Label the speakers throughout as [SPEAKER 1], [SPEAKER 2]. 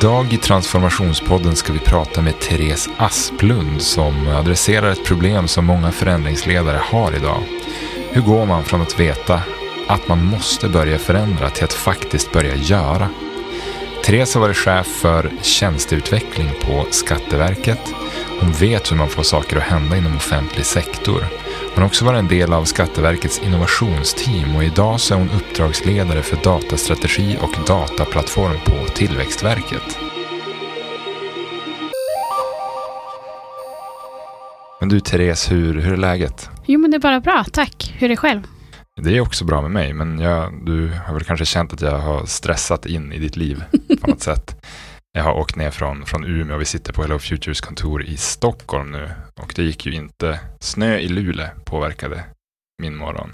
[SPEAKER 1] Idag i Transformationspodden ska vi prata med Therese Asplund som adresserar ett problem som många förändringsledare har idag. Hur går man från att veta att man måste börja förändra till att faktiskt börja göra? Therese har varit chef för tjänsteutveckling på Skatteverket. Hon vet hur man får saker att hända inom offentlig sektor. Hon har också varit en del av Skatteverkets innovationsteam och idag så är hon uppdragsledare för datastrategi och dataplattform på Tillväxtverket. Men du Therese, hur, hur är läget?
[SPEAKER 2] Jo men det är bara bra, tack. Hur är det själv?
[SPEAKER 1] Det är också bra med mig, men jag, du har väl kanske känt att jag har stressat in i ditt liv på något sätt. Jag har åkt ner från, från Umeå och vi sitter på Hello Futures kontor i Stockholm nu. Och det gick ju inte. Snö i Luleå påverkade min morgon.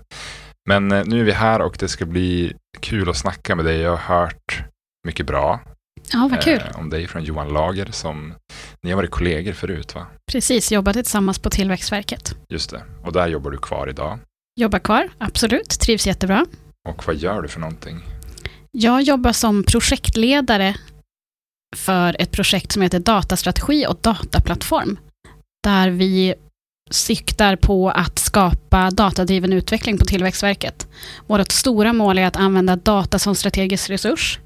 [SPEAKER 1] Men eh, nu är vi här och det ska bli kul att snacka med dig. Jag har hört mycket bra
[SPEAKER 2] Ja, vad kul.
[SPEAKER 1] eh, om dig från Johan Lager som ni har varit kollegor förut va?
[SPEAKER 2] Precis, jobbade tillsammans på Tillväxtverket.
[SPEAKER 1] Just det. Och där jobbar du kvar idag.
[SPEAKER 2] Jobbar kvar, absolut. Trivs jättebra.
[SPEAKER 1] Och vad gör du för någonting?
[SPEAKER 2] Jag jobbar som projektledare för ett projekt som heter Datastrategi och dataplattform. Där vi siktar på att skapa datadriven utveckling på Tillväxtverket. Vårt stora mål är att använda data som strategisk resurs.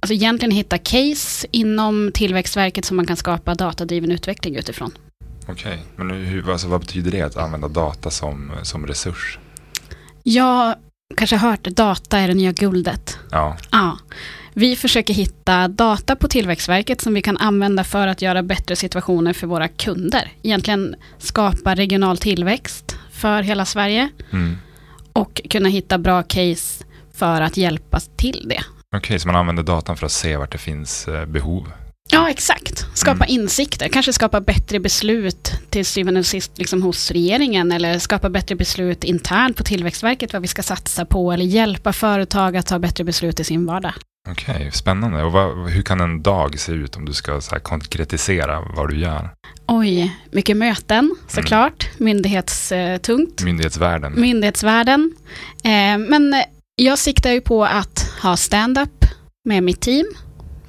[SPEAKER 2] Alltså egentligen hitta case inom Tillväxtverket som man kan skapa datadriven utveckling utifrån.
[SPEAKER 1] Okej, men hur, alltså, vad betyder det att använda data som, som resurs?
[SPEAKER 2] Jag kanske har hört data är det nya guldet.
[SPEAKER 1] Ja,
[SPEAKER 2] Ja. Vi försöker hitta data på Tillväxtverket som vi kan använda för att göra bättre situationer för våra kunder. Egentligen skapa regional tillväxt för hela Sverige
[SPEAKER 1] mm.
[SPEAKER 2] och kunna hitta bra case för att hjälpa till det.
[SPEAKER 1] okej, så man använder datan för att se vart det finns eh, behov.
[SPEAKER 2] Ja, exakt. Skapa
[SPEAKER 1] Mm.
[SPEAKER 2] insikter, kanske skapa bättre beslut till syvende och sist liksom hos regeringen eller skapa bättre beslut internt på Tillväxtverket vad vi ska satsa på eller hjälpa företag att ta bättre beslut i sin vardag.
[SPEAKER 1] Okej, spännande. Och vad, hur kan en dag se ut om du ska så konkretisera vad du gör?
[SPEAKER 2] Oj, mycket möten såklart, myndighetstungt,
[SPEAKER 1] Myndighetsvärlden.
[SPEAKER 2] myndighetsvärlden. Eh, men jag siktar ju på att ha stand-up med mitt team,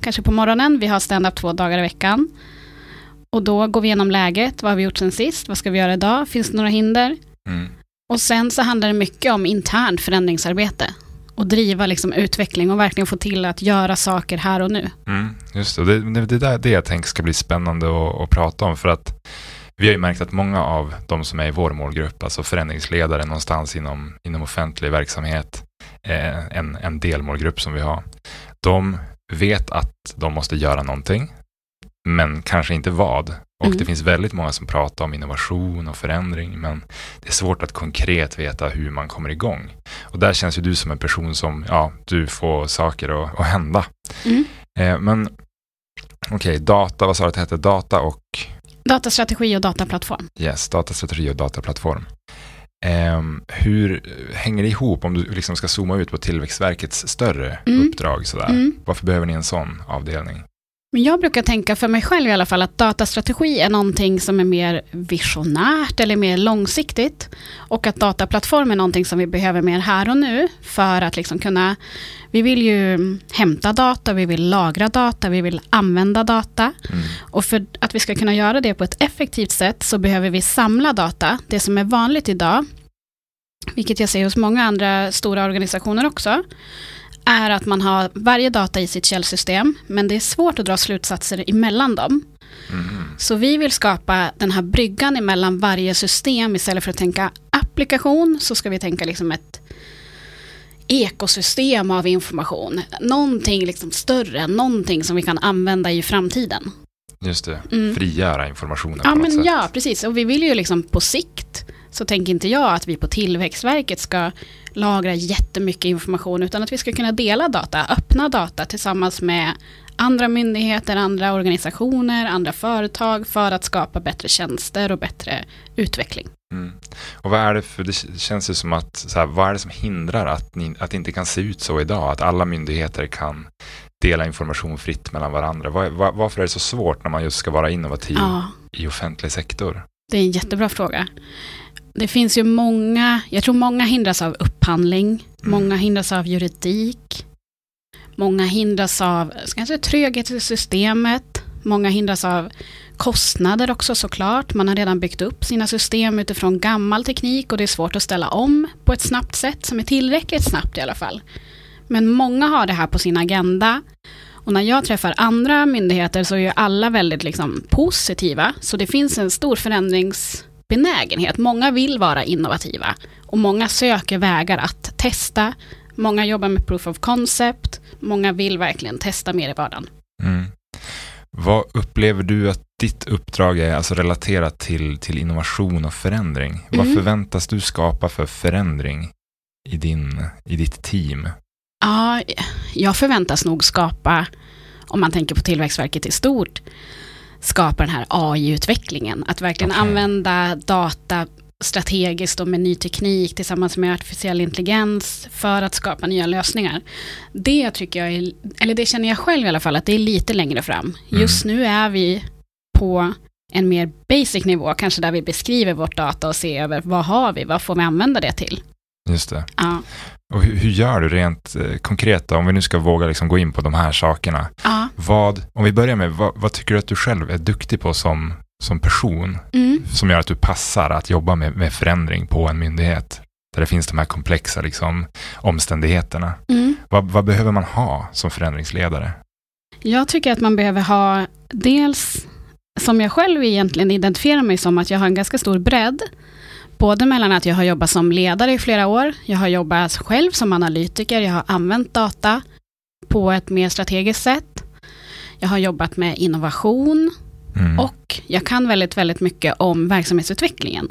[SPEAKER 2] kanske på morgonen. Vi har stand-up två dagar i veckan. Och då går vi igenom läget, vad har vi gjort sen sist, vad ska vi göra idag, finns det några hinder?
[SPEAKER 1] Mm.
[SPEAKER 2] Och sen så handlar det mycket om internt förändringsarbete. Och driva liksom utveckling och verkligen få till att göra saker här och nu.
[SPEAKER 1] Mm, just det, det, det, det det jag tänker ska bli spännande att, att prata om för att vi har ju märkt att många av de som är i vår målgrupp, alltså förändringsledare någonstans inom, inom offentlig verksamhet, eh, en, en delmålgrupp som vi har, de vet att de måste göra någonting, men kanske inte vad. Och
[SPEAKER 2] Mm.
[SPEAKER 1] det finns väldigt många som pratar om innovation och förändring, men det är svårt att konkret veta hur man kommer igång. Och där känns ju du som en person som, ja, du får saker att, att hända.
[SPEAKER 2] Mm.
[SPEAKER 1] Eh, men okej, data, vad sa du att det hette? Data och
[SPEAKER 2] Datastrategi och dataplattform.
[SPEAKER 1] yes, datastrategi och dataplattform. Ehm, hur hänger det ihop om du liksom ska zooma ut på Tillväxtverkets större
[SPEAKER 2] Mm.
[SPEAKER 1] uppdrag? Sådär?
[SPEAKER 2] Mm.
[SPEAKER 1] Varför behöver ni en sån avdelning?
[SPEAKER 2] Men jag brukar tänka för mig själv i alla fall att datastrategi är någonting som är mer visionärt eller mer långsiktigt. Och att dataplattform är någonting som vi behöver mer här och nu för att liksom kunna, vi vill ju hämta data, vi vill lagra data, vi vill använda data.
[SPEAKER 1] Mm.
[SPEAKER 2] Och för att vi ska kunna göra det på ett effektivt sätt så behöver vi samla data. Det som är vanligt idag, vilket jag ser hos många andra stora organisationer också, är att man har varje data i sitt källsystem, men det är svårt att dra slutsatser emellan dem.
[SPEAKER 1] Mhm.
[SPEAKER 2] Så vi vill skapa den här bryggan emellan varje system. Istället för att tänka applikation så ska vi tänka liksom ett ekosystem av information. Någonting liksom större, någonting som vi kan använda i framtiden.
[SPEAKER 1] Just det,
[SPEAKER 2] Mm.
[SPEAKER 1] frigöra informationen
[SPEAKER 2] Ja, men
[SPEAKER 1] sätt.
[SPEAKER 2] ja, precis. Och vi vill ju liksom på sikt, så tänker inte jag att vi på Tillväxtverket ska lagra jättemycket information, utan att vi ska kunna dela data, öppna data tillsammans med andra myndigheter, andra organisationer, andra företag för att skapa bättre tjänster och bättre utveckling.
[SPEAKER 1] Mm. Och vad är det för, det känns ju som att, så här, vad är det som hindrar att, ni, att det inte kan se ut så idag? Att alla myndigheter kan dela information fritt mellan varandra. Var, var, varför är det så svårt när man just ska vara innovativ
[SPEAKER 2] Ja,
[SPEAKER 1] i offentlig sektor?
[SPEAKER 2] det är en jättebra fråga. Det finns ju många, jag tror många hindras av upphandling,
[SPEAKER 1] Mm.
[SPEAKER 2] många hindras av juridik, Många hindras av kanske tröghet i systemet. Många hindras av kostnader också såklart. Man har redan byggt upp sina system utifrån gammal teknik och det är svårt att ställa om på ett snabbt sätt som är tillräckligt snabbt i alla fall. Men många har det här på sin agenda. Och när jag träffar andra myndigheter så är ju alla väldigt liksom positiva. Så det finns en stor förändringsbenägenhet. Många vill vara innovativa. Och många söker vägar att testa. Många jobbar med proof of concept. Många vill verkligen testa mer i vardagen.
[SPEAKER 1] Mm. Vad upplever du att ditt uppdrag är alltså relaterat till, till innovation och förändring? Mm. Vad förväntas du skapa för förändring i, din, i ditt team?
[SPEAKER 2] Ja, jag förväntas nog skapa, om man tänker på Tillväxtverket i stort, skapa den här AI-utvecklingen. Att verkligen okay. använda data strategiskt och med ny teknik tillsammans med artificiell intelligens för att skapa nya lösningar. Det tycker jag, är, eller det känner jag själv i alla fall, att det är lite längre fram. Mm. Just nu är vi på en mer basic nivå, kanske där vi beskriver vårt data och ser över vad har vi, vad får vi använda det till.
[SPEAKER 1] Just det.
[SPEAKER 2] Ja.
[SPEAKER 1] Och hur, hur, gör du rent eh, konkret då, om vi nu ska våga liksom gå in på de här sakerna?
[SPEAKER 2] Ja.
[SPEAKER 1] Vad, om vi börjar med, vad, vad, tycker du att du själv är duktig på som, som person?
[SPEAKER 2] Mm.
[SPEAKER 1] Som gör att du passar att jobba med, med förändring på en myndighet? Där det finns de här komplexa liksom, omständigheterna.
[SPEAKER 2] Mm.
[SPEAKER 1] Vad, vad behöver man ha som förändringsledare?
[SPEAKER 2] Jag tycker att man behöver ha dels, som jag själv egentligen identifierar mig som, att jag har en ganska stor bredd Både mellan att jag har jobbat som ledare i flera år, jag har jobbat själv som analytiker, jag har använt data på ett mer strategiskt sätt. Jag har jobbat med innovation mm. och jag kan väldigt, väldigt mycket om verksamhetsutvecklingen.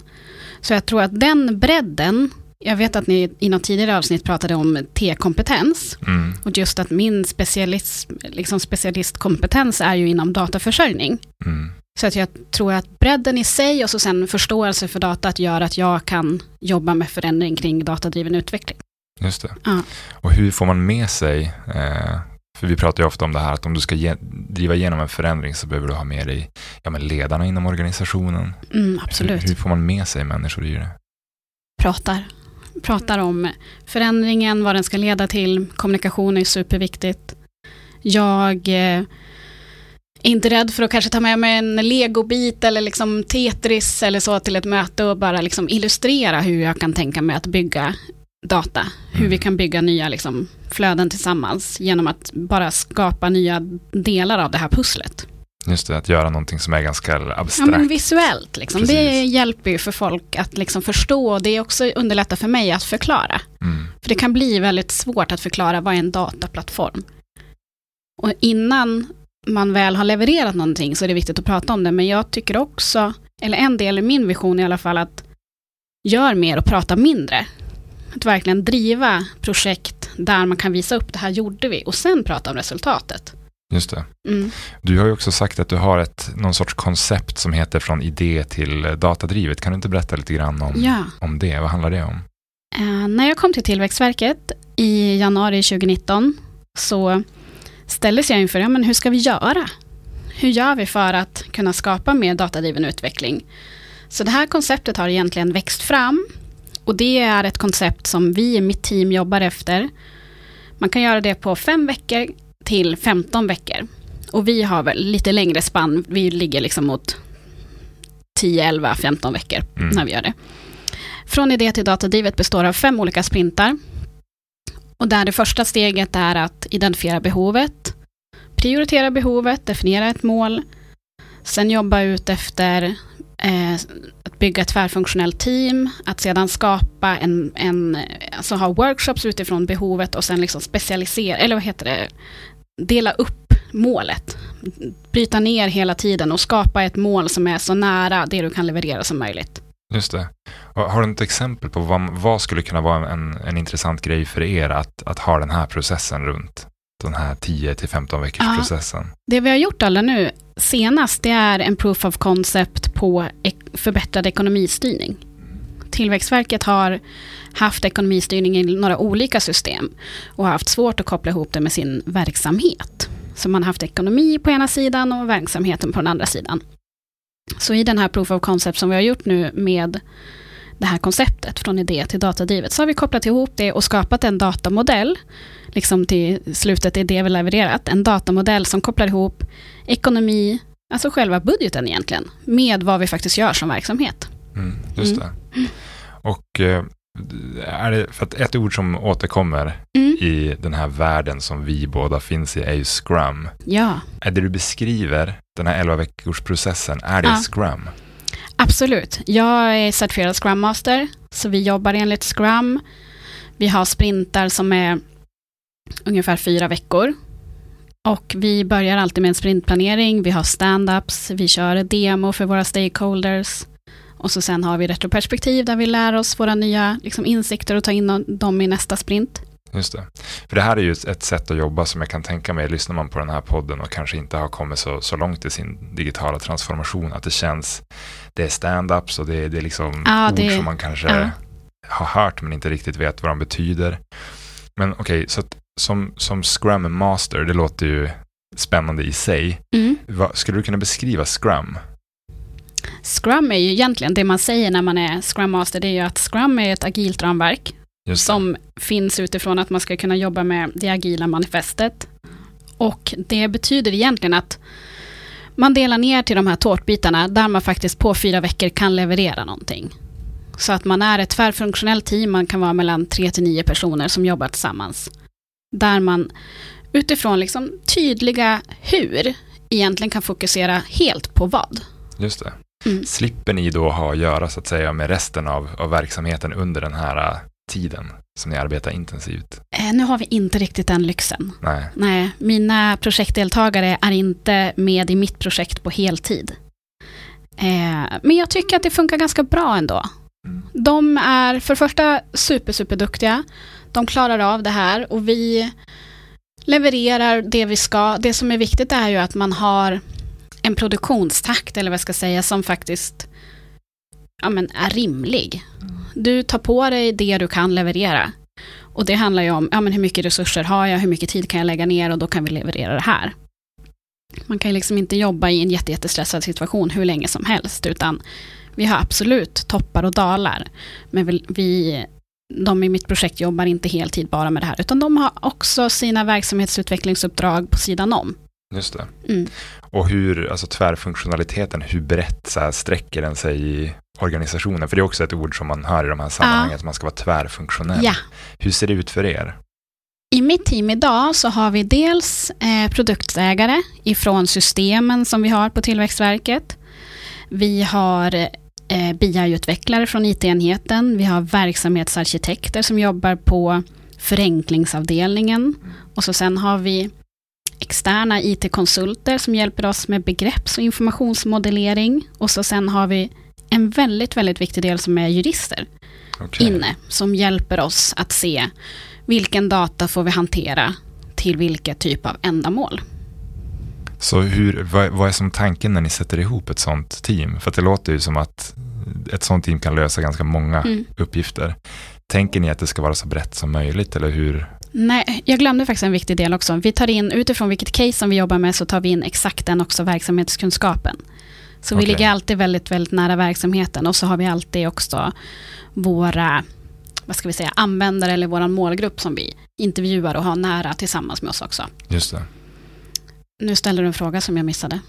[SPEAKER 2] Så jag tror att den bredden, jag vet att ni i något tidigare avsnitt pratade om T-kompetens.
[SPEAKER 1] Mm.
[SPEAKER 2] Och just att min specialist, liksom specialistkompetens är ju inom dataförsörjning.
[SPEAKER 1] Mm.
[SPEAKER 2] Så att jag tror att bredden i sig och så sen förståelse för datat gör att jag kan jobba med förändring kring datadriven utveckling.
[SPEAKER 1] Just det.
[SPEAKER 2] Ja.
[SPEAKER 1] Och hur får man med sig, eh, för vi pratar ju ofta om det här att om du ska ge, driva igenom en förändring så behöver du ha med dig ja, men ledarna inom organisationen.
[SPEAKER 2] Mm, absolut.
[SPEAKER 1] Hur, hur får man med sig människor i det?
[SPEAKER 2] Pratar. Pratar om förändringen, vad den ska leda till. Kommunikation är superviktigt. Jag eh, inte rädd för att kanske ta med mig en legobit eller liksom Tetris eller så till ett möte och bara liksom illustrera hur jag kan tänka mig att bygga data. Hur vi mm. kan bygga nya liksom flöden tillsammans genom att bara skapa nya delar av det här pusslet.
[SPEAKER 1] Just det, att göra någonting som är ganska abstrakt.
[SPEAKER 2] Ja, men visuellt. Liksom. Det hjälper ju för folk att liksom förstå och det är också underlättar för mig att förklara.
[SPEAKER 1] Mm.
[SPEAKER 2] För det kan bli väldigt svårt att förklara vad är en dataplattform. Och innan man väl har levererat någonting så är det viktigt att prata om det. Men jag tycker också, eller en del i min vision i alla fall, att gör mer och prata mindre. Att verkligen driva projekt där man kan visa upp det här gjorde vi och sen prata om resultatet.
[SPEAKER 1] Just det.
[SPEAKER 2] Mm.
[SPEAKER 1] Du har ju också sagt att du har ett, någon sorts koncept som heter från idé till datadrivet. Kan du inte berätta lite grann om,
[SPEAKER 2] ja.
[SPEAKER 1] om det? Vad handlar det om?
[SPEAKER 2] Uh, när jag kom till Tillväxtverket i januari 2019 så ställdes jag inför, ja, men hur ska vi göra? Hur gör vi för att kunna skapa mer datadriven utveckling? Så det här konceptet har egentligen växt fram och det är ett koncept som vi i mitt team jobbar efter. Man kan göra det på fem veckor till 15 veckor. Och vi har väl lite längre spann, vi ligger liksom mot 10, 11, 15 veckor mm. när vi gör det. Från idé till datadrivet består av fem olika sprintar och där det första steget är att identifiera behovet, prioritera behovet, definiera ett mål, sen jobba ut efter eh, att bygga ett tvärfunktionellt team, att sedan skapa en, en, alltså ha workshops utifrån behovet och sen liksom specialisera, eller vad heter det, dela upp målet. Bryta ner hela tiden och skapa ett mål som är så nära det du kan leverera som möjligt.
[SPEAKER 1] Just det. Har du ett exempel på vad, vad skulle kunna vara en, en intressant grej för er att, att ha den här processen runt? Den här 10 15 veckors ja, processen.
[SPEAKER 2] Det vi har gjort alla nu senast, det är en proof of concept på förbättrad ekonomistyrning. Tillväxtverket har haft ekonomistyrning i några olika system och har haft svårt att koppla ihop det med sin verksamhet. Så man har haft ekonomi på ena sidan och verksamheten på den andra sidan. Så i den här proof of concept som vi har gjort nu med det här konceptet från idé till datadrivet. Så har vi kopplat ihop det och skapat en datamodell, liksom till slutet är det vi levererat, en datamodell som kopplar ihop ekonomi, alltså själva budgeten egentligen, med vad vi faktiskt gör som verksamhet.
[SPEAKER 1] Mm, just det. Och eh, är det, för att ett ord som återkommer
[SPEAKER 2] Mm.
[SPEAKER 1] i den här världen som vi båda finns i är ju Scrum.
[SPEAKER 2] Ja,
[SPEAKER 1] Är det du beskriver, den här 11 veckors processen, är det
[SPEAKER 2] Ja.
[SPEAKER 1] Scrum?
[SPEAKER 2] absolut. Jag är certifierad Scrum Master, så vi jobbar enligt Scrum. Vi har sprintar som är ungefär fyra veckor. Och vi börjar alltid med en sprintplanering, vi har stand-ups, vi kör demo för våra stakeholders. Och så sen har vi retroperspektiv där vi lär oss våra nya liksom, insikter och tar in dem i nästa sprint.
[SPEAKER 1] Just det. För det här är ju ett- sätt att jobba som jag kan tänka mig, lyssnar man på den här podden och kanske inte har kommit så, så långt i sin digitala transformation, att det känns, det är stand-ups och det, är- det är liksom
[SPEAKER 2] Ja,
[SPEAKER 1] ord
[SPEAKER 2] det-
[SPEAKER 1] som man kanske
[SPEAKER 2] ja.
[SPEAKER 1] har hört men inte riktigt vet vad de betyder. Men okej, så att som, som Scrum Master, det låter ju spännande i sig.
[SPEAKER 2] Mm.
[SPEAKER 1] Vad, skulle du kunna beskriva Scrum?
[SPEAKER 2] Scrum är ju egentligen det man säger när man är Scrum Master, det är ju att Scrum är ett agilt ramverk som finns utifrån att man ska kunna jobba med det agila manifestet. Och det betyder egentligen att man delar ner till de här tårtbitarna där man faktiskt på fyra veckor kan leverera någonting. Så att man är ett tvärfunktionellt team, man kan vara mellan tre till nio personer som jobbar tillsammans. Där man utifrån liksom tydliga hur egentligen kan fokusera helt på vad.
[SPEAKER 1] Just det.
[SPEAKER 2] Mm.
[SPEAKER 1] Slipper ni då ha att göra så att säga med resten av, av verksamheten under den här äh, tiden som ni arbetar intensivt?
[SPEAKER 2] Eh, nu har vi inte riktigt den lyxen.
[SPEAKER 1] Nej,
[SPEAKER 2] Nej, mina projektdeltagare är inte med i mitt projekt på heltid. Eh, men jag tycker att det funkar ganska bra ändå.
[SPEAKER 1] Mm.
[SPEAKER 2] De är för det första super, super duktiga. De klarar av det här och vi levererar det vi ska. Det som är viktigt är ju att man har en produktionstakt, eller vad jag ska säga, som faktiskt ja, men är rimlig. Du tar på dig det du kan leverera. Och det handlar ju om ja, men hur mycket resurser har jag, hur mycket tid kan jag lägga ner och då kan vi leverera det här. Man kan ju liksom inte jobba i en jätte, jättestressad situation hur länge som helst, utan vi har absolut toppar och dalar. Men vi, vi, de i mitt projekt jobbar inte heltid bara med det här, utan de har också sina verksamhetsutvecklingsuppdrag på sidan om.
[SPEAKER 1] Just det.
[SPEAKER 2] Mm.
[SPEAKER 1] Och hur, alltså tvärfunktionaliteten, hur brett så här, sträcker den sig i organisationen? För det är också ett ord som man hör i de här sammanhangen, att man ska vara tvärfunktionell.
[SPEAKER 2] Ja.
[SPEAKER 1] Hur ser det ut för er?
[SPEAKER 2] I mitt team idag så har vi dels eh, produktägare ifrån systemen som vi har på Tillväxtverket. Vi har eh, BI-utvecklare från IT-enheten. Vi har verksamhetsarkitekter som jobbar på förenklingsavdelningen. Och så sen har vi externa IT-konsulter som hjälper oss med begrepps och informationsmodellering. Och så sen har vi en väldigt, väldigt viktig del som är jurister
[SPEAKER 1] Okej.
[SPEAKER 2] inne som hjälper oss att se vilken data får vi hantera till vilket typ av ändamål.
[SPEAKER 1] Så hur, vad, vad är som tanken när ni sätter ihop ett sånt team? För det låter ju som att ett sånt team kan lösa ganska många
[SPEAKER 2] Mm.
[SPEAKER 1] uppgifter. Tänker ni att det ska vara så brett som möjligt eller hur?
[SPEAKER 2] Nej, jag glömde faktiskt en viktig del också. Vi tar in, utifrån vilket case som vi jobbar med, så tar vi in exakt den också verksamhetskunskapen. Så vi
[SPEAKER 1] Okej.
[SPEAKER 2] ligger alltid väldigt, väldigt nära verksamheten och så har vi alltid också våra vad ska vi säga, användare eller vår målgrupp som vi intervjuar och har nära tillsammans med oss också.
[SPEAKER 1] Just det.
[SPEAKER 2] Nu ställer du en fråga som jag missade.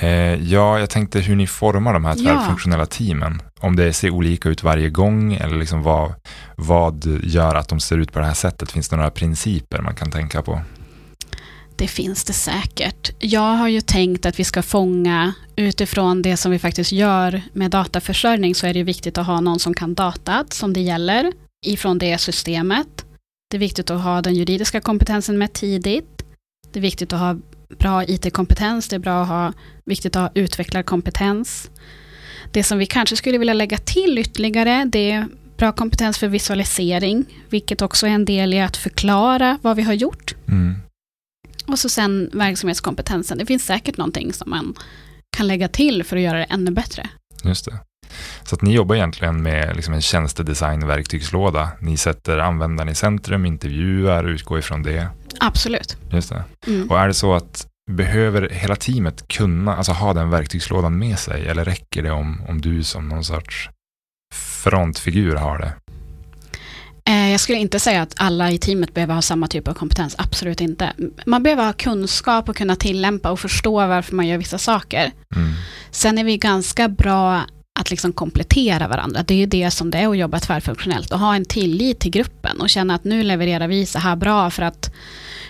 [SPEAKER 1] Eh, ja, jag tänkte hur ni formar de här
[SPEAKER 2] Ja.
[SPEAKER 1] tvärfunktionella teamen. Om det ser olika ut varje gång eller liksom vad, vad gör att de ser ut på det här sättet? Finns det några principer man kan tänka på?
[SPEAKER 2] Det finns det säkert. Jag har ju tänkt att vi ska fånga utifrån det som vi faktiskt gör med dataförsörjning så är det ju viktigt att ha någon som kan datat som det gäller ifrån det systemet. Det är viktigt att ha den juridiska kompetensen med tidigt. Det är viktigt att ha bra IT-kompetens, det är bra att ha, viktigt att ha utvecklarkompetens. Det som vi kanske skulle vilja lägga till ytterligare, det är bra kompetens för visualisering, vilket också är en del i att förklara vad vi har gjort.
[SPEAKER 1] Mm.
[SPEAKER 2] Och så sen verksamhetskompetensen. Det finns säkert någonting som man kan lägga till för att göra det ännu bättre.
[SPEAKER 1] Just det. Så att ni jobbar egentligen med liksom en tjänstedesign-verktygslåda. Ni sätter användaren i centrum, intervjuar, utgår ifrån det.
[SPEAKER 2] Absolut.
[SPEAKER 1] Just det.
[SPEAKER 2] Mm.
[SPEAKER 1] Och är det så att behöver hela teamet kunna, alltså ha den verktygslådan med sig eller räcker det om, om du som någon sorts frontfigur har det?
[SPEAKER 2] Eh, jag skulle inte säga att alla i teamet behöver ha samma typ av kompetens, absolut inte. Man behöver ha kunskap och kunna tillämpa och förstå varför man gör vissa saker.
[SPEAKER 1] Mm.
[SPEAKER 2] Sen är vi ganska bra att liksom komplettera varandra. Det är ju det som det är att jobba tvärfunktionellt och ha en tillit till gruppen och känna att nu levererar vi så här bra för att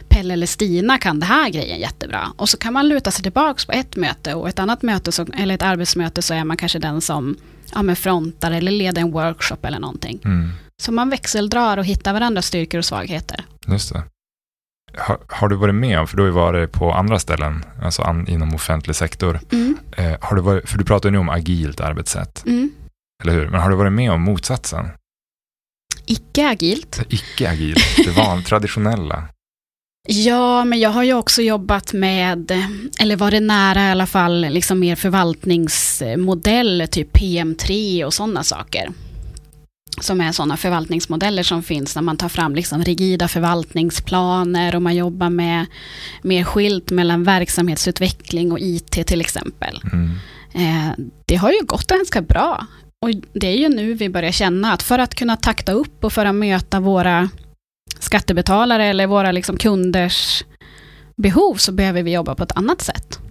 [SPEAKER 2] Pelle eller Stina kan det här grejen jättebra. Och så kan man luta sig tillbaka på ett möte och ett annat möte, så, eller ett arbetsmöte, så är man kanske den som ja, men frontar eller leder en workshop eller någonting.
[SPEAKER 1] Mm.
[SPEAKER 2] Så man växeldrar och hittar varandras styrkor och svagheter.
[SPEAKER 1] Just det. Har, har du varit med om, för du har ju varit på andra ställen, alltså an, inom offentlig sektor.
[SPEAKER 2] Mm.
[SPEAKER 1] Eh, har du varit, för du pratar ju nu om agilt arbetssätt,
[SPEAKER 2] Mm.
[SPEAKER 1] eller hur? Men har du varit med om motsatsen?
[SPEAKER 2] Icke agilt.
[SPEAKER 1] Icke-agilt, det van, traditionella.
[SPEAKER 2] Ja, men jag har ju också jobbat med, eller varit nära i alla fall, liksom mer förvaltningsmodell, typ PM3 och sådana saker. Som är sådana förvaltningsmodeller som finns när man tar fram liksom rigida förvaltningsplaner och man jobbar med mer skilt mellan verksamhetsutveckling och IT till exempel.
[SPEAKER 1] Mm.
[SPEAKER 2] Eh, det har ju gått ganska bra. Och det är ju nu vi börjar känna att för att kunna takta upp och för att möta våra skattebetalare eller våra liksom kunders behov så behöver vi jobba på ett annat sätt.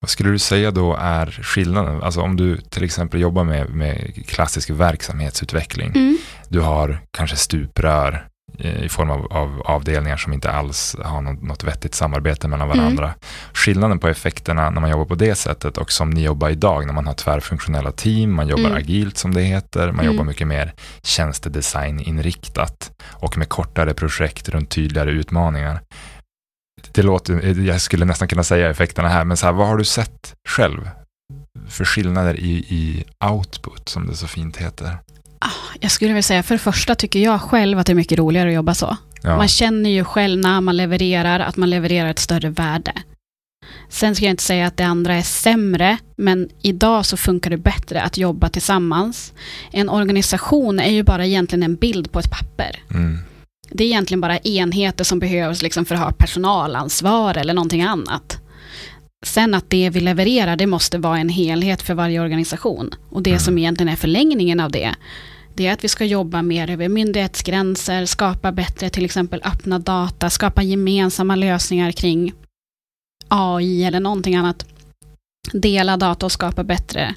[SPEAKER 1] Vad skulle du säga då är skillnaden? Alltså om du till exempel jobbar med, med klassisk verksamhetsutveckling.
[SPEAKER 2] Mm.
[SPEAKER 1] Du har kanske stuprör eh, i form av, av avdelningar som inte alls har något, något vettigt samarbete mellan varandra. Skillnaden på effekterna när man jobbar på det sättet och som ni jobbar idag när man har tvärfunktionella team, man jobbar
[SPEAKER 2] Mm.
[SPEAKER 1] agilt som det heter, man
[SPEAKER 2] Mm.
[SPEAKER 1] jobbar mycket mer tjänstedesigninriktat och med kortare projekt runt tydligare utmaningar. Det låter, jag skulle nästan kunna säga effekterna här, men så här, vad har du sett själv för skillnader i, i output, som det så fint heter?
[SPEAKER 2] Jag skulle vilja säga, för det första tycker jag själv att det är mycket roligare att jobba så.
[SPEAKER 1] Ja.
[SPEAKER 2] Man känner ju själv när man levererar att man levererar ett större värde. Sen ska jag inte säga att det andra är sämre, men idag så funkar det bättre att jobba tillsammans. En organisation är ju bara egentligen en bild på ett papper.
[SPEAKER 1] Mm.
[SPEAKER 2] Det är egentligen bara enheter som behövs liksom för att ha personalansvar eller någonting annat. Sen att det vi levererar, det måste vara en helhet för varje organisation. Och det
[SPEAKER 1] Mm.
[SPEAKER 2] som egentligen är förlängningen av det, det är att vi ska jobba mer över myndighetsgränser, skapa bättre till exempel öppna data, skapa gemensamma lösningar kring AI eller någonting annat. Dela data och skapa bättre,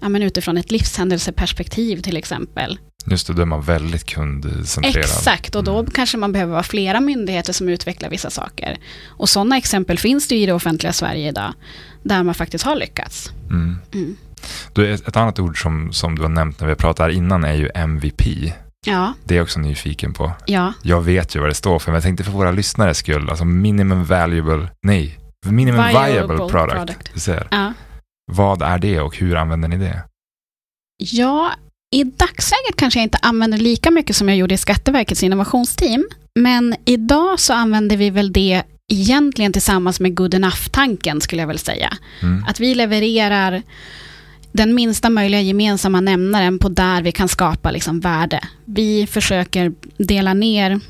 [SPEAKER 2] ja, men utifrån ett livshändelseperspektiv till exempel.
[SPEAKER 1] Just det, då är man väldigt kundcentrerad.
[SPEAKER 2] Exakt, och då
[SPEAKER 1] Mm.
[SPEAKER 2] kanske man behöver vara flera myndigheter som utvecklar vissa saker. Och sådana exempel finns det ju i det offentliga Sverige idag, där man faktiskt har lyckats.
[SPEAKER 1] Mm.
[SPEAKER 2] Mm.
[SPEAKER 1] Du, ett, ett annat ord som, som du har nämnt när vi pratat här innan är ju MVP.
[SPEAKER 2] Ja,
[SPEAKER 1] Det är jag också nyfiken på.
[SPEAKER 2] ja,
[SPEAKER 1] Jag vet ju vad det står för, men jag tänkte för våra lyssnares skull, alltså minimum valuable, nej, minimum viable,
[SPEAKER 2] Viable
[SPEAKER 1] product.
[SPEAKER 2] product.
[SPEAKER 1] Du ser.
[SPEAKER 2] ja.
[SPEAKER 1] Vad är det och hur använder ni det?
[SPEAKER 2] Ja, i dagsläget kanske jag inte använder lika mycket som jag gjorde i Skatteverkets innovationsteam. Men idag så använder vi väl det egentligen tillsammans med good enough-tanken skulle jag väl säga.
[SPEAKER 1] Mm.
[SPEAKER 2] Att vi levererar den minsta möjliga gemensamma nämnaren på där vi kan skapa liksom värde. Vi försöker dela ner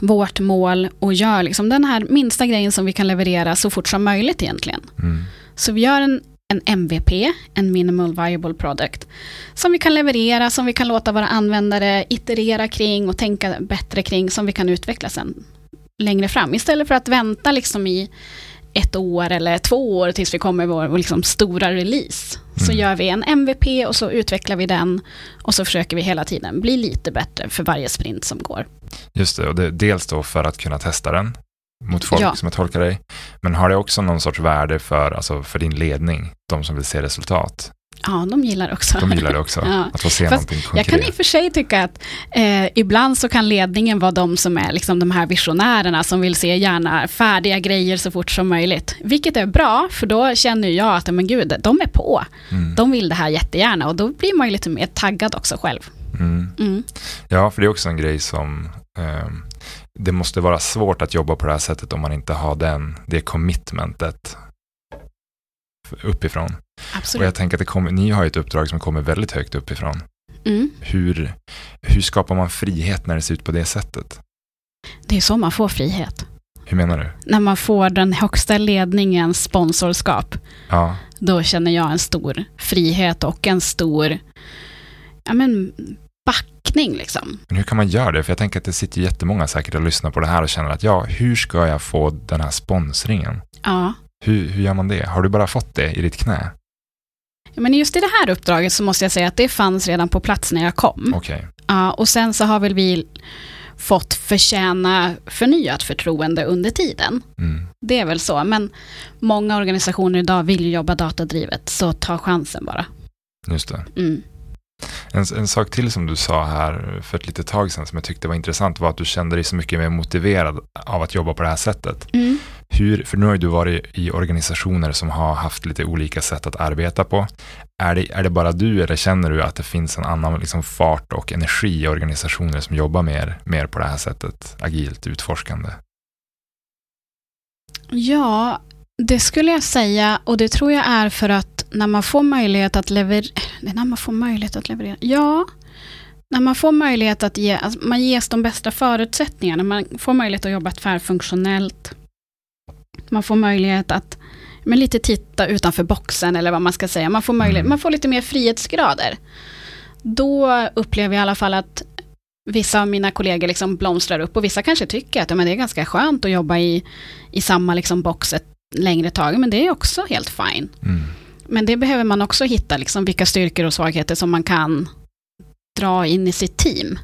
[SPEAKER 2] vårt mål och gör liksom den här minsta grejen som vi kan leverera så fort som möjligt egentligen.
[SPEAKER 1] Mm.
[SPEAKER 2] Så vi gör en, en MVP, en minimal viable product, som vi kan leverera, som vi kan låta våra användare iterera kring och tänka bättre kring, som vi kan utveckla sen längre fram. Istället för att vänta liksom i ett år eller två år tills vi kommer vår, vår liksom stora release. Så
[SPEAKER 1] Mm.
[SPEAKER 2] gör vi en MVP och så utvecklar vi den och så försöker vi hela tiden bli lite bättre för varje sprint som går.
[SPEAKER 1] Just det, och det, dels då för att kunna testa den mot folk
[SPEAKER 2] Ja.
[SPEAKER 1] som jag tolkar dig. Men har det också någon sorts värde för, alltså för din ledning, de som vill se resultat?
[SPEAKER 2] Ja, de gillar också.
[SPEAKER 1] De gillar det också,
[SPEAKER 2] Ja.
[SPEAKER 1] att få se
[SPEAKER 2] Fast
[SPEAKER 1] någonting
[SPEAKER 2] Jag
[SPEAKER 1] konkret.
[SPEAKER 2] kan i och för sig tycka att eh, ibland så kan ledningen vara de som är liksom de här visionärerna som vill se gärna färdiga grejer så fort som möjligt. Vilket är bra, för då känner jag att men gud, de är på.
[SPEAKER 1] Mm.
[SPEAKER 2] De vill det här jättegärna och då blir man ju lite mer taggad också själv.
[SPEAKER 1] Mm.
[SPEAKER 2] Mm.
[SPEAKER 1] Ja, för det är också en grej som ehm, det måste vara svårt att jobba på det här sättet om man inte har den, det commitmentet uppifrån. Och
[SPEAKER 2] Absolut.
[SPEAKER 1] jag tänker att kommer, ni har ett uppdrag som kommer väldigt högt uppifrån.
[SPEAKER 2] Mm.
[SPEAKER 1] Hur, hur skapar man frihet när det ser ut på det sättet?
[SPEAKER 2] Det är så man får frihet.
[SPEAKER 1] Hur menar du?
[SPEAKER 2] När man får den högsta ledningens sponsorskap,
[SPEAKER 1] Ja,
[SPEAKER 2] då känner jag en stor frihet och en stor ja, men, backning. Liksom.
[SPEAKER 1] Men hur kan man göra det? För jag tänker att det sitter jättemånga säkert och lyssnar på det här och känner att ja, hur ska jag få den här sponsringen?
[SPEAKER 2] Ja.
[SPEAKER 1] Hur, hur gör man det? Har du bara fått det i ditt knä?
[SPEAKER 2] Ja, men just i det här uppdraget så måste jag säga att det fanns redan på plats när jag kom.
[SPEAKER 1] Okej.
[SPEAKER 2] Ja, och sen så har väl vi fått förtjäna förnyat förtroende under tiden.
[SPEAKER 1] Mm.
[SPEAKER 2] Det är väl så, men många organisationer idag vill jobba datadrivet, så ta chansen bara.
[SPEAKER 1] Just det.
[SPEAKER 2] Mm.
[SPEAKER 1] En, en sak till som du sa här för ett litet tag sedan som jag tyckte var intressant var att du kände dig så mycket mer motiverad av att jobba på det här sättet.
[SPEAKER 2] Mm.
[SPEAKER 1] Hur, för nu har ju du varit i organisationer som har haft lite olika sätt att arbeta på. Är det, är det bara du eller känner du att det finns en annan liksom fart och energi i organisationer som jobbar mer, mer på det här sättet, agilt, utforskande?
[SPEAKER 2] Ja, det skulle jag säga och det tror jag är för att när man får möjlighet att leverera, när man får möjlighet att leverera, ja, när man får möjlighet att ge, alltså man ges de bästa förutsättningarna, man får möjlighet att jobba tvärfunktionellt, man får möjlighet att men lite titta utanför boxen eller vad man ska säga, man får, möjlighet,
[SPEAKER 1] Mm.
[SPEAKER 2] man får lite mer frihetsgrader. Då upplever jag i alla fall att vissa av mina kollegor liksom blomstrar upp och vissa kanske tycker att ja, men det är ganska skönt att jobba i, i samma liksom box ett längre tag, men det är också helt fine.
[SPEAKER 1] Mm.
[SPEAKER 2] Men det behöver man också hitta, liksom, vilka styrkor och svagheter som man kan dra in i sitt team.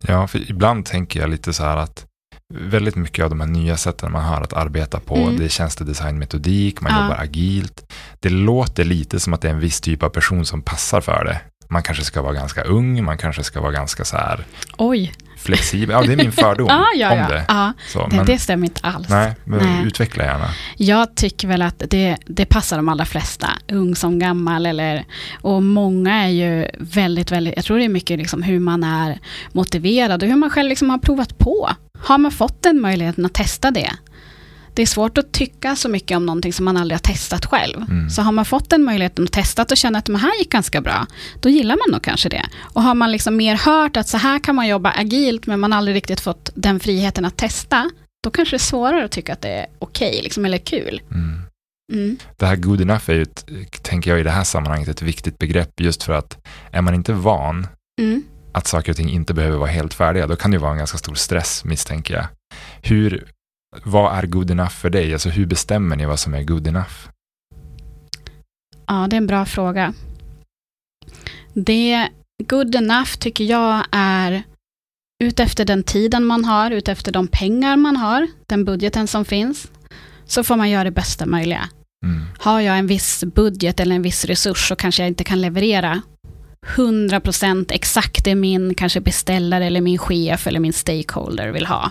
[SPEAKER 1] Ja, för ibland tänker jag lite så här att väldigt mycket av de här nya sätten man har att arbeta på,
[SPEAKER 2] Mm.
[SPEAKER 1] det är tjänstedesignmetodik, man
[SPEAKER 2] Ja.
[SPEAKER 1] jobbar agilt. Det låter lite som att det är en viss typ av person som passar för det. Man kanske ska vara ganska ung, man kanske ska vara ganska så här
[SPEAKER 2] Oj,
[SPEAKER 1] flexibel. Ja, det är min fördom
[SPEAKER 2] ja, ja,
[SPEAKER 1] om
[SPEAKER 2] ja.
[SPEAKER 1] det.
[SPEAKER 2] ja
[SPEAKER 1] Så,
[SPEAKER 2] det,
[SPEAKER 1] men,
[SPEAKER 2] det stämmer inte alls.
[SPEAKER 1] nej, men
[SPEAKER 2] Nej.
[SPEAKER 1] utveckla gärna.
[SPEAKER 2] Jag tycker väl att det, det passar de allra flesta, ung som gammal. Eller, och många är ju väldigt, väldigt, jag tror det är mycket liksom hur man är motiverad och hur man själv liksom har provat på. Har man fått den möjligheten att testa det? Det är svårt att tycka så mycket om någonting som man aldrig har testat själv.
[SPEAKER 1] Mm.
[SPEAKER 2] Så har man fått den möjligheten att testa och känna att det här gick ganska bra, då gillar man nog kanske det. Och har man liksom mer hört att så här kan man jobba agilt, men man aldrig riktigt fått den friheten att testa, då kanske det är svårare att tycka att det är okej, liksom, eller kul.
[SPEAKER 1] Mm.
[SPEAKER 2] Mm.
[SPEAKER 1] Det här good enough är ju, ett, tänker jag i det här sammanhanget, ett viktigt begrepp just för att är man inte van
[SPEAKER 2] Mm.
[SPEAKER 1] att saker och ting inte behöver vara helt färdiga, då kan det ju vara en ganska stor stress misstänker jag. Hur, vad är good enough för dig? Alltså hur bestämmer ni vad som är good enough?
[SPEAKER 2] Ja, det är en bra fråga. Det good enough tycker jag är utefter den tiden man har, utefter de pengar man har, den budgeten som finns, så får man göra det bästa möjliga.
[SPEAKER 1] Mm.
[SPEAKER 2] Har jag en viss budget eller en viss resurs så kanske jag inte kan leverera 100% exakt det min kanske beställare eller min chef eller min stakeholder vill ha.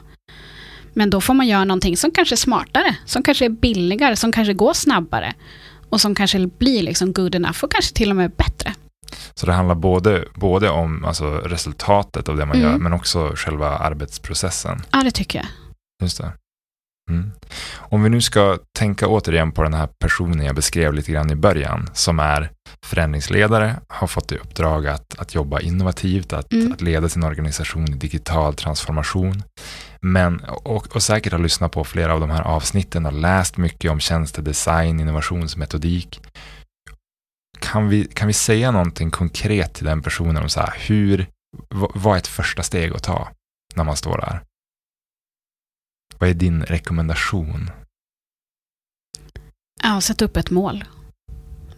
[SPEAKER 2] Men då får man göra någonting som kanske är smartare, som kanske är billigare, som kanske går snabbare och som kanske blir liksom good enough och kanske till och med bättre.
[SPEAKER 1] Så det handlar både, både om alltså, resultatet av det man
[SPEAKER 2] Mm.
[SPEAKER 1] gör, men också själva arbetsprocessen.
[SPEAKER 2] Ja, det tycker jag.
[SPEAKER 1] Just det. Mm. Om vi nu ska tänka återigen på den här personen jag beskrev lite grann i början, som är förändringsledare, har fått i uppdrag att, att jobba innovativt, att,
[SPEAKER 2] Mm.
[SPEAKER 1] att leda sin organisation i digital transformation. Men, och, och säkert har lyssnat på flera av de här avsnitten och läst mycket om tjänstedesign, innovationsmetodik. Kan vi, kan vi säga någonting konkret till den personen om så här, hur, vad, är ett första steg att ta när man står där? Vad är din rekommendation?
[SPEAKER 2] Ja, sätt upp ett mål.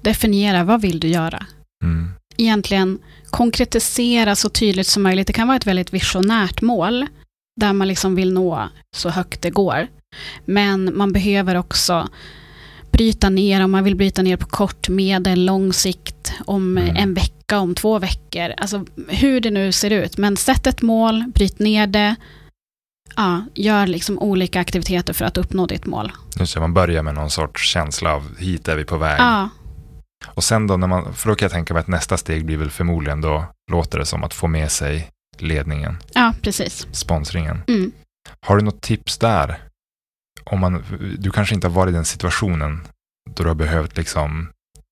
[SPEAKER 2] Definiera, vad vill du göra?
[SPEAKER 1] Mm.
[SPEAKER 2] egentligen konkretisera så tydligt som möjligt. Det kan vara ett väldigt visionärt mål där man liksom vill nå så högt det går. Men man behöver också bryta ner om man vill bryta ner på kort, medel, lång sikt, om
[SPEAKER 1] Mm.
[SPEAKER 2] en vecka, om två veckor. Alltså hur det nu ser ut. Men sätt ett mål, bryt ner det. Ja, gör liksom olika aktiviteter för att uppnå ditt mål.
[SPEAKER 1] Just det, man börjar med någon sorts känsla av hit är vi på väg.
[SPEAKER 2] Ja,
[SPEAKER 1] Och sen då, när man, för då kan jag tänka mig att nästa steg blir väl förmodligen då, låter det som att få med sig ledningen,
[SPEAKER 2] ja precis.
[SPEAKER 1] sponsringen.
[SPEAKER 2] Mm.
[SPEAKER 1] Har du något tips där? Om man, du kanske inte har varit i den situationen då du har behövt liksom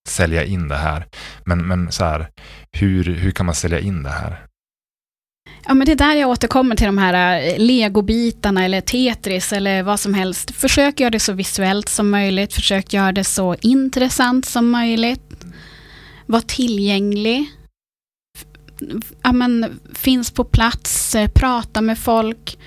[SPEAKER 1] sälja in det här. Men, men så här, hur, hur kan man sälja in det här?
[SPEAKER 2] Ja, men det är där jag återkommer till de här eh, legobitarna eller Tetris eller vad som helst. Försök göra det så visuellt som möjligt. Försök göra det så intressant som möjligt. Var tillgänglig. ja, men, finns på plats, eh, prata med folk,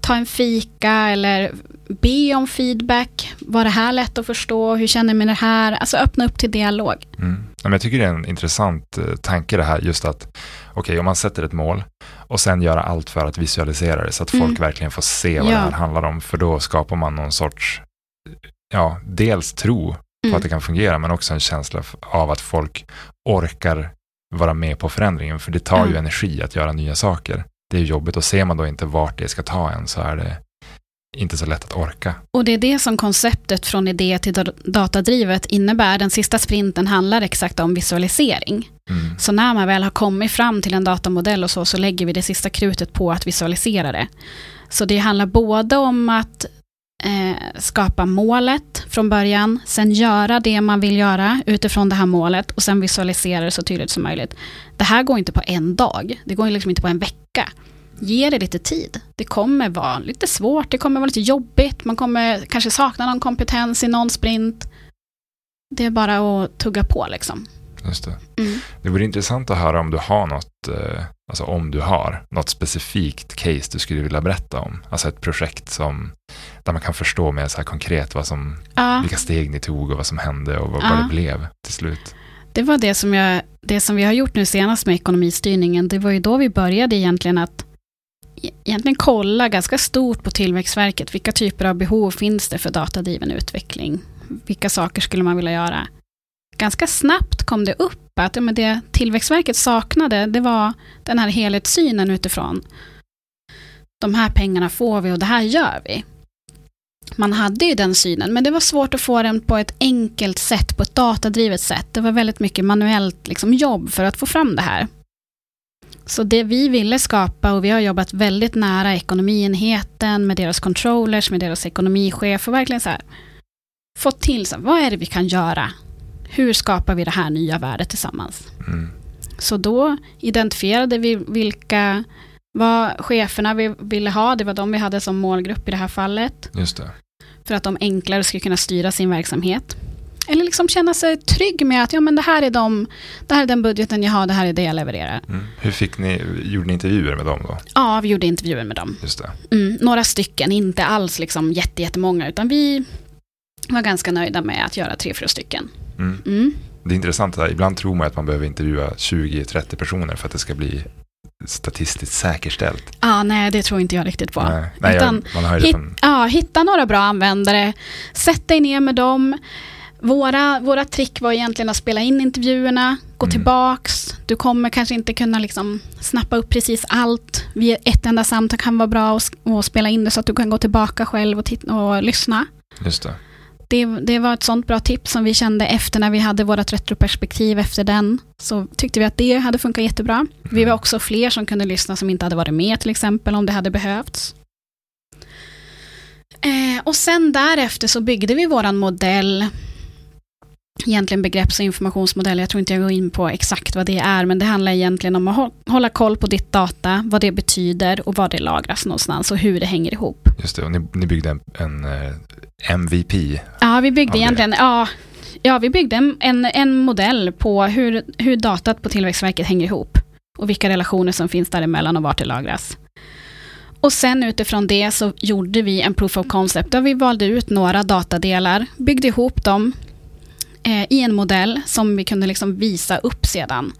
[SPEAKER 2] ta en fika eller be om feedback. Var det här lätt att förstå? Hur känner jag med det här? Alltså öppna upp till dialog.
[SPEAKER 1] Mm. Jag tycker det är en intressant eh, tanke det här, just att okej, okay, om man sätter ett mål och sen göra allt för att visualisera det så att folk mm. verkligen får se vad ja. det här handlar om, för då skapar man någon sorts, ja, dels tro på mm. att det kan fungera, men också en känsla av att folk orkar vara med på förändringen, för det tar mm. ju energi att göra nya saker. Det är jobbigt och ser man då inte vart det ska ta en så är det inte så lätt att orka.
[SPEAKER 2] Och det är det som konceptet från idé till datadrivet innebär. Den sista sprinten handlar exakt om visualisering. Mm. Så när man väl har kommit fram till en datamodell och så, så lägger vi det sista krutet på att visualisera det. Så det handlar både om att eh, skapa målet från början, sen göra det man vill göra utifrån det här målet och sen visualisera det så tydligt som möjligt. Det här går inte på en dag, det går liksom inte på en vecka. Ge det lite tid. Det kommer vara lite svårt, det kommer vara lite jobbigt, man kommer kanske sakna någon kompetens i någon sprint. Det är bara att tugga på liksom.
[SPEAKER 1] Just det. Mm. det vore intressant att höra om du har något, eh, alltså om du har något specifikt case du skulle vilja berätta om. Alltså ett projekt som, där man kan förstå mer så här konkret vad som, ja. vilka steg ni tog och vad som hände och vad, ja. vad det blev till slut.
[SPEAKER 2] Det var det som, jag, det som vi har gjort nu senast med ekonomistyrningen. Det var ju då vi började egentligen att egentligen kolla ganska stort på Tillväxtverket. Vilka typer av behov finns det för datadriven utveckling? Vilka saker skulle man vilja göra? Ganska snabbt kom det upp att men det Tillväxtverket saknade, det var den här helhetssynen utifrån de här pengarna får vi och det här gör vi. Man hade ju den synen, men det var svårt att få den på ett enkelt sätt, på ett datadrivet sätt. Det var väldigt mycket manuellt liksom, jobb för att få fram det här. Så det vi ville skapa, och vi har jobbat väldigt nära ekonomienheten med deras controllers, med deras ekonomichef och verkligen så här, fått till, så, vad är det vi kan göra? Hur skapar vi det här nya värdet tillsammans? Mm. Så då identifierade vi vilka vad cheferna vi ville ha, det var de vi hade som målgrupp i det här fallet.
[SPEAKER 1] Just det.
[SPEAKER 2] För att de enklare skulle kunna styra sin verksamhet. Eller liksom känna sig trygg med att ja, men det, här är de, det här är den budgeten jag har, det här är det jag levererar.
[SPEAKER 1] Mm. Hur fick ni, gjorde ni intervjuer med dem då?
[SPEAKER 2] Ja, vi gjorde intervjuer med dem.
[SPEAKER 1] Just det.
[SPEAKER 2] Mm, några stycken, inte alls liksom jättemånga, utan vi var ganska nöjda med att göra tre, fyra stycken.
[SPEAKER 1] Mm. mm. Det är intressant, här. ibland tror man att man behöver intervjua 20-30 personer för att det ska bli statistiskt säkerställt.
[SPEAKER 2] Ah, nej, det tror inte jag riktigt på.
[SPEAKER 1] Nej, nej Utan, jag, man
[SPEAKER 2] hit, ja, hitta några bra användare, sätt dig ner med dem, våra, våra trick var egentligen att spela in intervjuerna, gå mm. tillbaks. Du kommer kanske inte kunna liksom snappa upp precis allt. Vid ett enda samtal kan vara bra att spela in det så att du kan gå tillbaka själv och, och lyssna.
[SPEAKER 1] Just det.
[SPEAKER 2] det. Det var ett sånt bra tips som vi kände efter när vi hade vårt retroperspektiv efter den. Så tyckte vi att det hade funkat jättebra. Mm. Vi var också fler som kunde lyssna som inte hade varit med till exempel om det hade behövts. Eh, och sen därefter så byggde vi våran modell egentligen begrepps och informationsmodell. Jag tror inte jag går in på exakt vad det är, men det handlar egentligen om att hålla koll på ditt data, vad det betyder och var det lagras någonstans och hur det hänger ihop.
[SPEAKER 1] Just det, och ni, ni byggde en, en eh, MVP?
[SPEAKER 2] Ja, vi byggde egentligen, ja, ja, vi byggde en, en, en modell på hur, hur datat på Tillväxtverket hänger ihop och vilka relationer som finns däremellan och vart det lagras. Och sen utifrån det så gjorde vi en proof of concept där vi valde ut några datadelar, byggde ihop dem, eh, i en modell som vi kunde liksom visa upp sedan.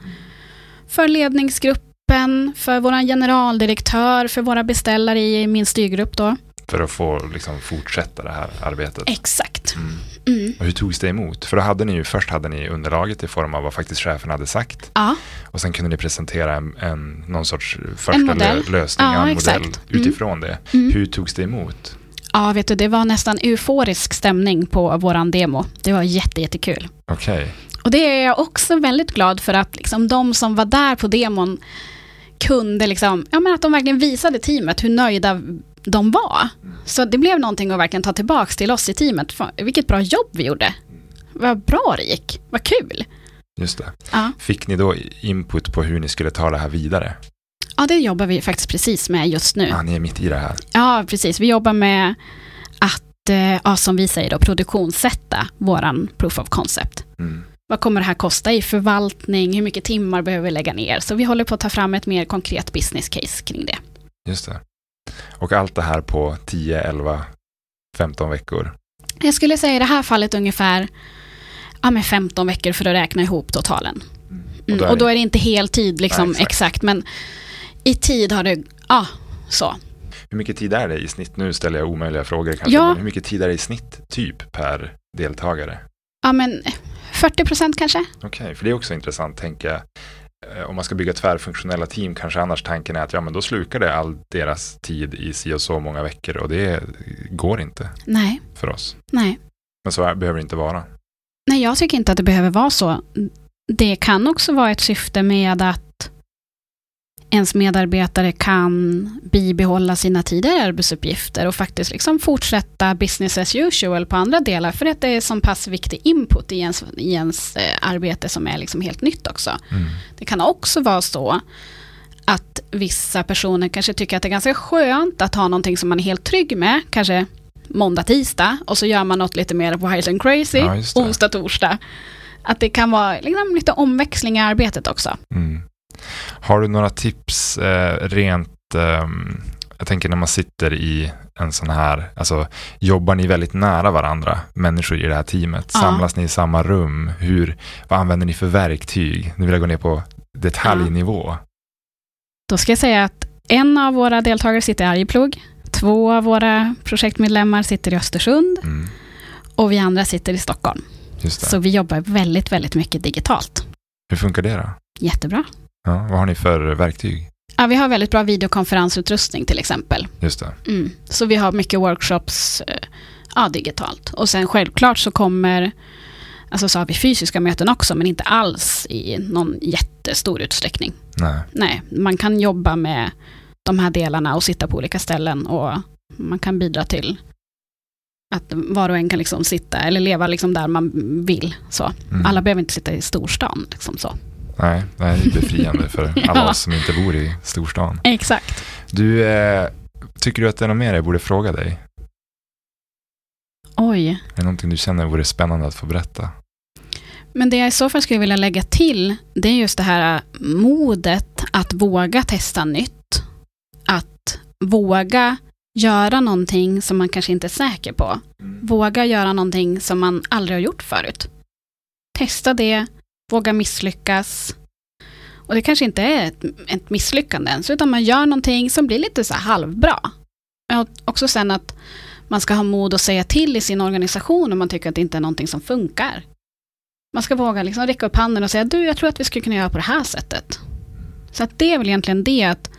[SPEAKER 2] För ledningsgruppen, för vår generaldirektör, för våra beställare i min styrgrupp då.
[SPEAKER 1] För att få liksom fortsätta det här arbetet.
[SPEAKER 2] Exakt. Mm.
[SPEAKER 1] Mm. Och hur togs det emot? För då hade ni ju, först hade ni underlaget i form av vad faktiskt chefen hade sagt.
[SPEAKER 2] Ja.
[SPEAKER 1] Och sen kunde ni presentera en, en någon sorts första lösning, ja, en modell mm. utifrån det. Mm. Hur togs det emot?
[SPEAKER 2] Ja, vet du, det var nästan euforisk stämning på våran demo. Det var jättejättekul.
[SPEAKER 1] Okej. Okay.
[SPEAKER 2] Och det är jag också väldigt glad för att liksom, de som var där på demon kunde liksom, ja men att de verkligen visade teamet hur nöjda de var. Så det blev någonting att verkligen ta tillbaka till oss i teamet. Vilket bra jobb vi gjorde. Vad bra det gick. Vad kul.
[SPEAKER 1] Just det.
[SPEAKER 2] Ja.
[SPEAKER 1] Fick ni då input på hur ni skulle ta det här vidare?
[SPEAKER 2] Ja, det jobbar vi faktiskt precis med just nu.
[SPEAKER 1] Ja, ni är mitt i det här.
[SPEAKER 2] Ja, precis. Vi jobbar med att, eh, ja, som vi säger då, produktionssätta våran proof of concept.
[SPEAKER 1] Mm.
[SPEAKER 2] Vad kommer det här kosta i förvaltning? Hur mycket timmar behöver vi lägga ner? Så vi håller på att ta fram ett mer konkret business case kring det.
[SPEAKER 1] Just det. Och allt det här på 10, 11, 15 veckor?
[SPEAKER 2] Jag skulle säga i det här fallet ungefär ja, med 15 veckor för att räkna ihop totalen. Mm. Och, då och, då är det inte heltid liksom, Nej, exakt. exakt. men i tid har det, ja, så.
[SPEAKER 1] Hur mycket tid är det i snitt? Nu ställer jag omöjliga frågor kanske. Ja. Men hur mycket tid är det i snitt typ per deltagare?
[SPEAKER 2] Ja, men 40 procent kanske.
[SPEAKER 1] Okej, okay, för det är också intressant tänka. Eh, om man ska bygga tvärfunktionella team kanske annars tanken är att ja, men då slukar det all deras tid i si och så många veckor och det går inte
[SPEAKER 2] Nej.
[SPEAKER 1] för oss.
[SPEAKER 2] Nej.
[SPEAKER 1] Men så behöver det inte vara.
[SPEAKER 2] Nej, jag tycker inte att det behöver vara så. Det kan också vara ett syfte med att ens medarbetare kan bibehålla sina tidigare arbetsuppgifter och faktiskt liksom fortsätta business as usual på andra delar för att det är så pass viktig input i ens, i ens eh, arbete som är liksom helt nytt också. Mm. Det kan också vara så att vissa personer kanske tycker att det är ganska skönt att ha någonting som man är helt trygg med, kanske måndag, tisdag och så gör man något lite mer wild and crazy, ja, onsdag, torsdag. Att det kan vara liksom lite omväxling i arbetet också. Mm.
[SPEAKER 1] Har du några tips eh, rent, eh, jag tänker när man sitter i en sån här, alltså jobbar ni väldigt nära varandra, människor i det här teamet? Ja. Samlas ni i samma rum? Hur, vad använder ni för verktyg? Nu vill jag gå ner på detaljnivå. Ja.
[SPEAKER 2] Då ska jag säga att en av våra deltagare sitter i Arjeplog, två av våra projektmedlemmar sitter i Östersund mm. och vi andra sitter i Stockholm. Så vi jobbar väldigt, väldigt mycket digitalt.
[SPEAKER 1] Hur funkar det då?
[SPEAKER 2] Jättebra.
[SPEAKER 1] Ja, vad har ni för verktyg?
[SPEAKER 2] Ja, vi har väldigt bra videokonferensutrustning till exempel.
[SPEAKER 1] Just det.
[SPEAKER 2] Mm. Så vi har mycket workshops eh, ja, digitalt. Och sen självklart så kommer, alltså så har vi fysiska möten också, men inte alls i någon jättestor utsträckning.
[SPEAKER 1] Nej.
[SPEAKER 2] Nej, man kan jobba med de här delarna och sitta på olika ställen och man kan bidra till att var och en kan liksom sitta eller leva liksom där man vill. Så. Mm. Alla behöver inte sitta i storstan. Liksom så.
[SPEAKER 1] Nej, det är befriande för alla ja. oss som inte bor i storstan.
[SPEAKER 2] Exakt.
[SPEAKER 1] Du, eh, tycker du att det är något mer jag borde fråga dig?
[SPEAKER 2] Oj.
[SPEAKER 1] Är det någonting du känner vore spännande att få berätta?
[SPEAKER 2] Men det jag i så fall skulle vilja lägga till, det är just det här modet att våga testa nytt. Att våga göra någonting som man kanske inte är säker på. Mm. Våga göra någonting som man aldrig har gjort förut. Testa det, våga misslyckas. Och det kanske inte är ett, ett misslyckande ens, utan man gör någonting som blir lite så halvbra. Och också sen att man ska ha mod att säga till i sin organisation om man tycker att det inte är någonting som funkar. Man ska våga liksom räcka upp handen och säga, du, jag tror att vi skulle kunna göra på det här sättet. Så att det är väl egentligen det, att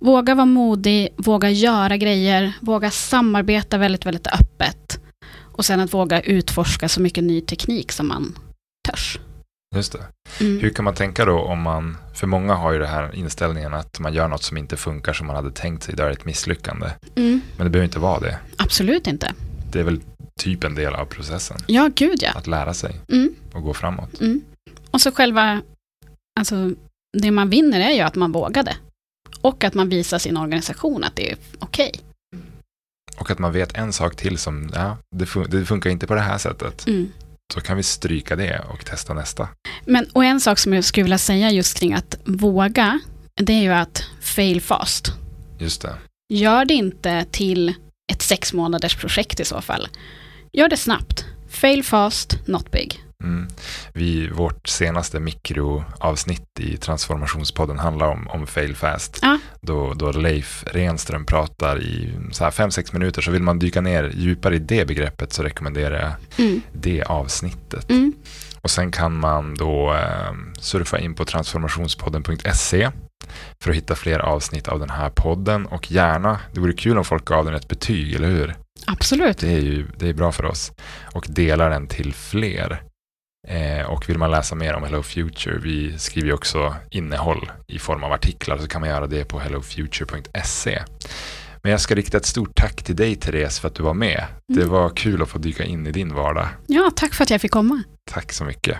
[SPEAKER 2] våga vara modig, våga göra grejer, våga samarbeta väldigt, väldigt öppet. Och sen att våga utforska så mycket ny teknik som man törs.
[SPEAKER 1] Just det. Mm. Hur kan man tänka då om man, för många har ju det här inställningen att man gör något som inte funkar som man hade tänkt sig, det är ett misslyckande. Mm. Men det behöver inte vara det.
[SPEAKER 2] Absolut inte.
[SPEAKER 1] Det är väl typ en del av processen.
[SPEAKER 2] Ja, gud ja.
[SPEAKER 1] Att lära sig mm. och gå framåt.
[SPEAKER 2] Mm. Och så själva, alltså det man vinner är ju att man vågade. Och att man visar sin organisation att det är okej. Okay.
[SPEAKER 1] Och att man vet en sak till som, ja, det, fun det funkar inte på det här sättet. Så kan vi stryka det och testa nästa.
[SPEAKER 2] Men, och en sak som jag skulle vilja säga just kring att våga, det är ju att fail fast.
[SPEAKER 1] Just det.
[SPEAKER 2] Gör det inte till ett sex månaders projekt i så fall. Gör det snabbt. Fail fast, not big.
[SPEAKER 1] Mm. Vi, vårt senaste mikroavsnitt i Transformationspodden handlar om, om fail fast. Ja. Då, då Leif Renström pratar i 5-6 minuter så vill man dyka ner djupare i det begreppet så rekommenderar jag mm. det avsnittet. Mm. Och sen kan man då eh, surfa in på transformationspodden.se för att hitta fler avsnitt av den här podden och gärna, det vore kul om folk gav den ett betyg, eller hur?
[SPEAKER 2] Absolut.
[SPEAKER 1] Det är ju det är bra för oss. Och delar den till fler. Eh, och vill man läsa mer om Hello Future, vi skriver också innehåll i form av artiklar, så kan man göra det på hellofuture.se. Men jag ska rikta ett stort tack till dig Therese för att du var med. Mm. Det var kul att få dyka in i din vardag.
[SPEAKER 2] Ja, tack för att jag fick komma.
[SPEAKER 1] Tack så mycket.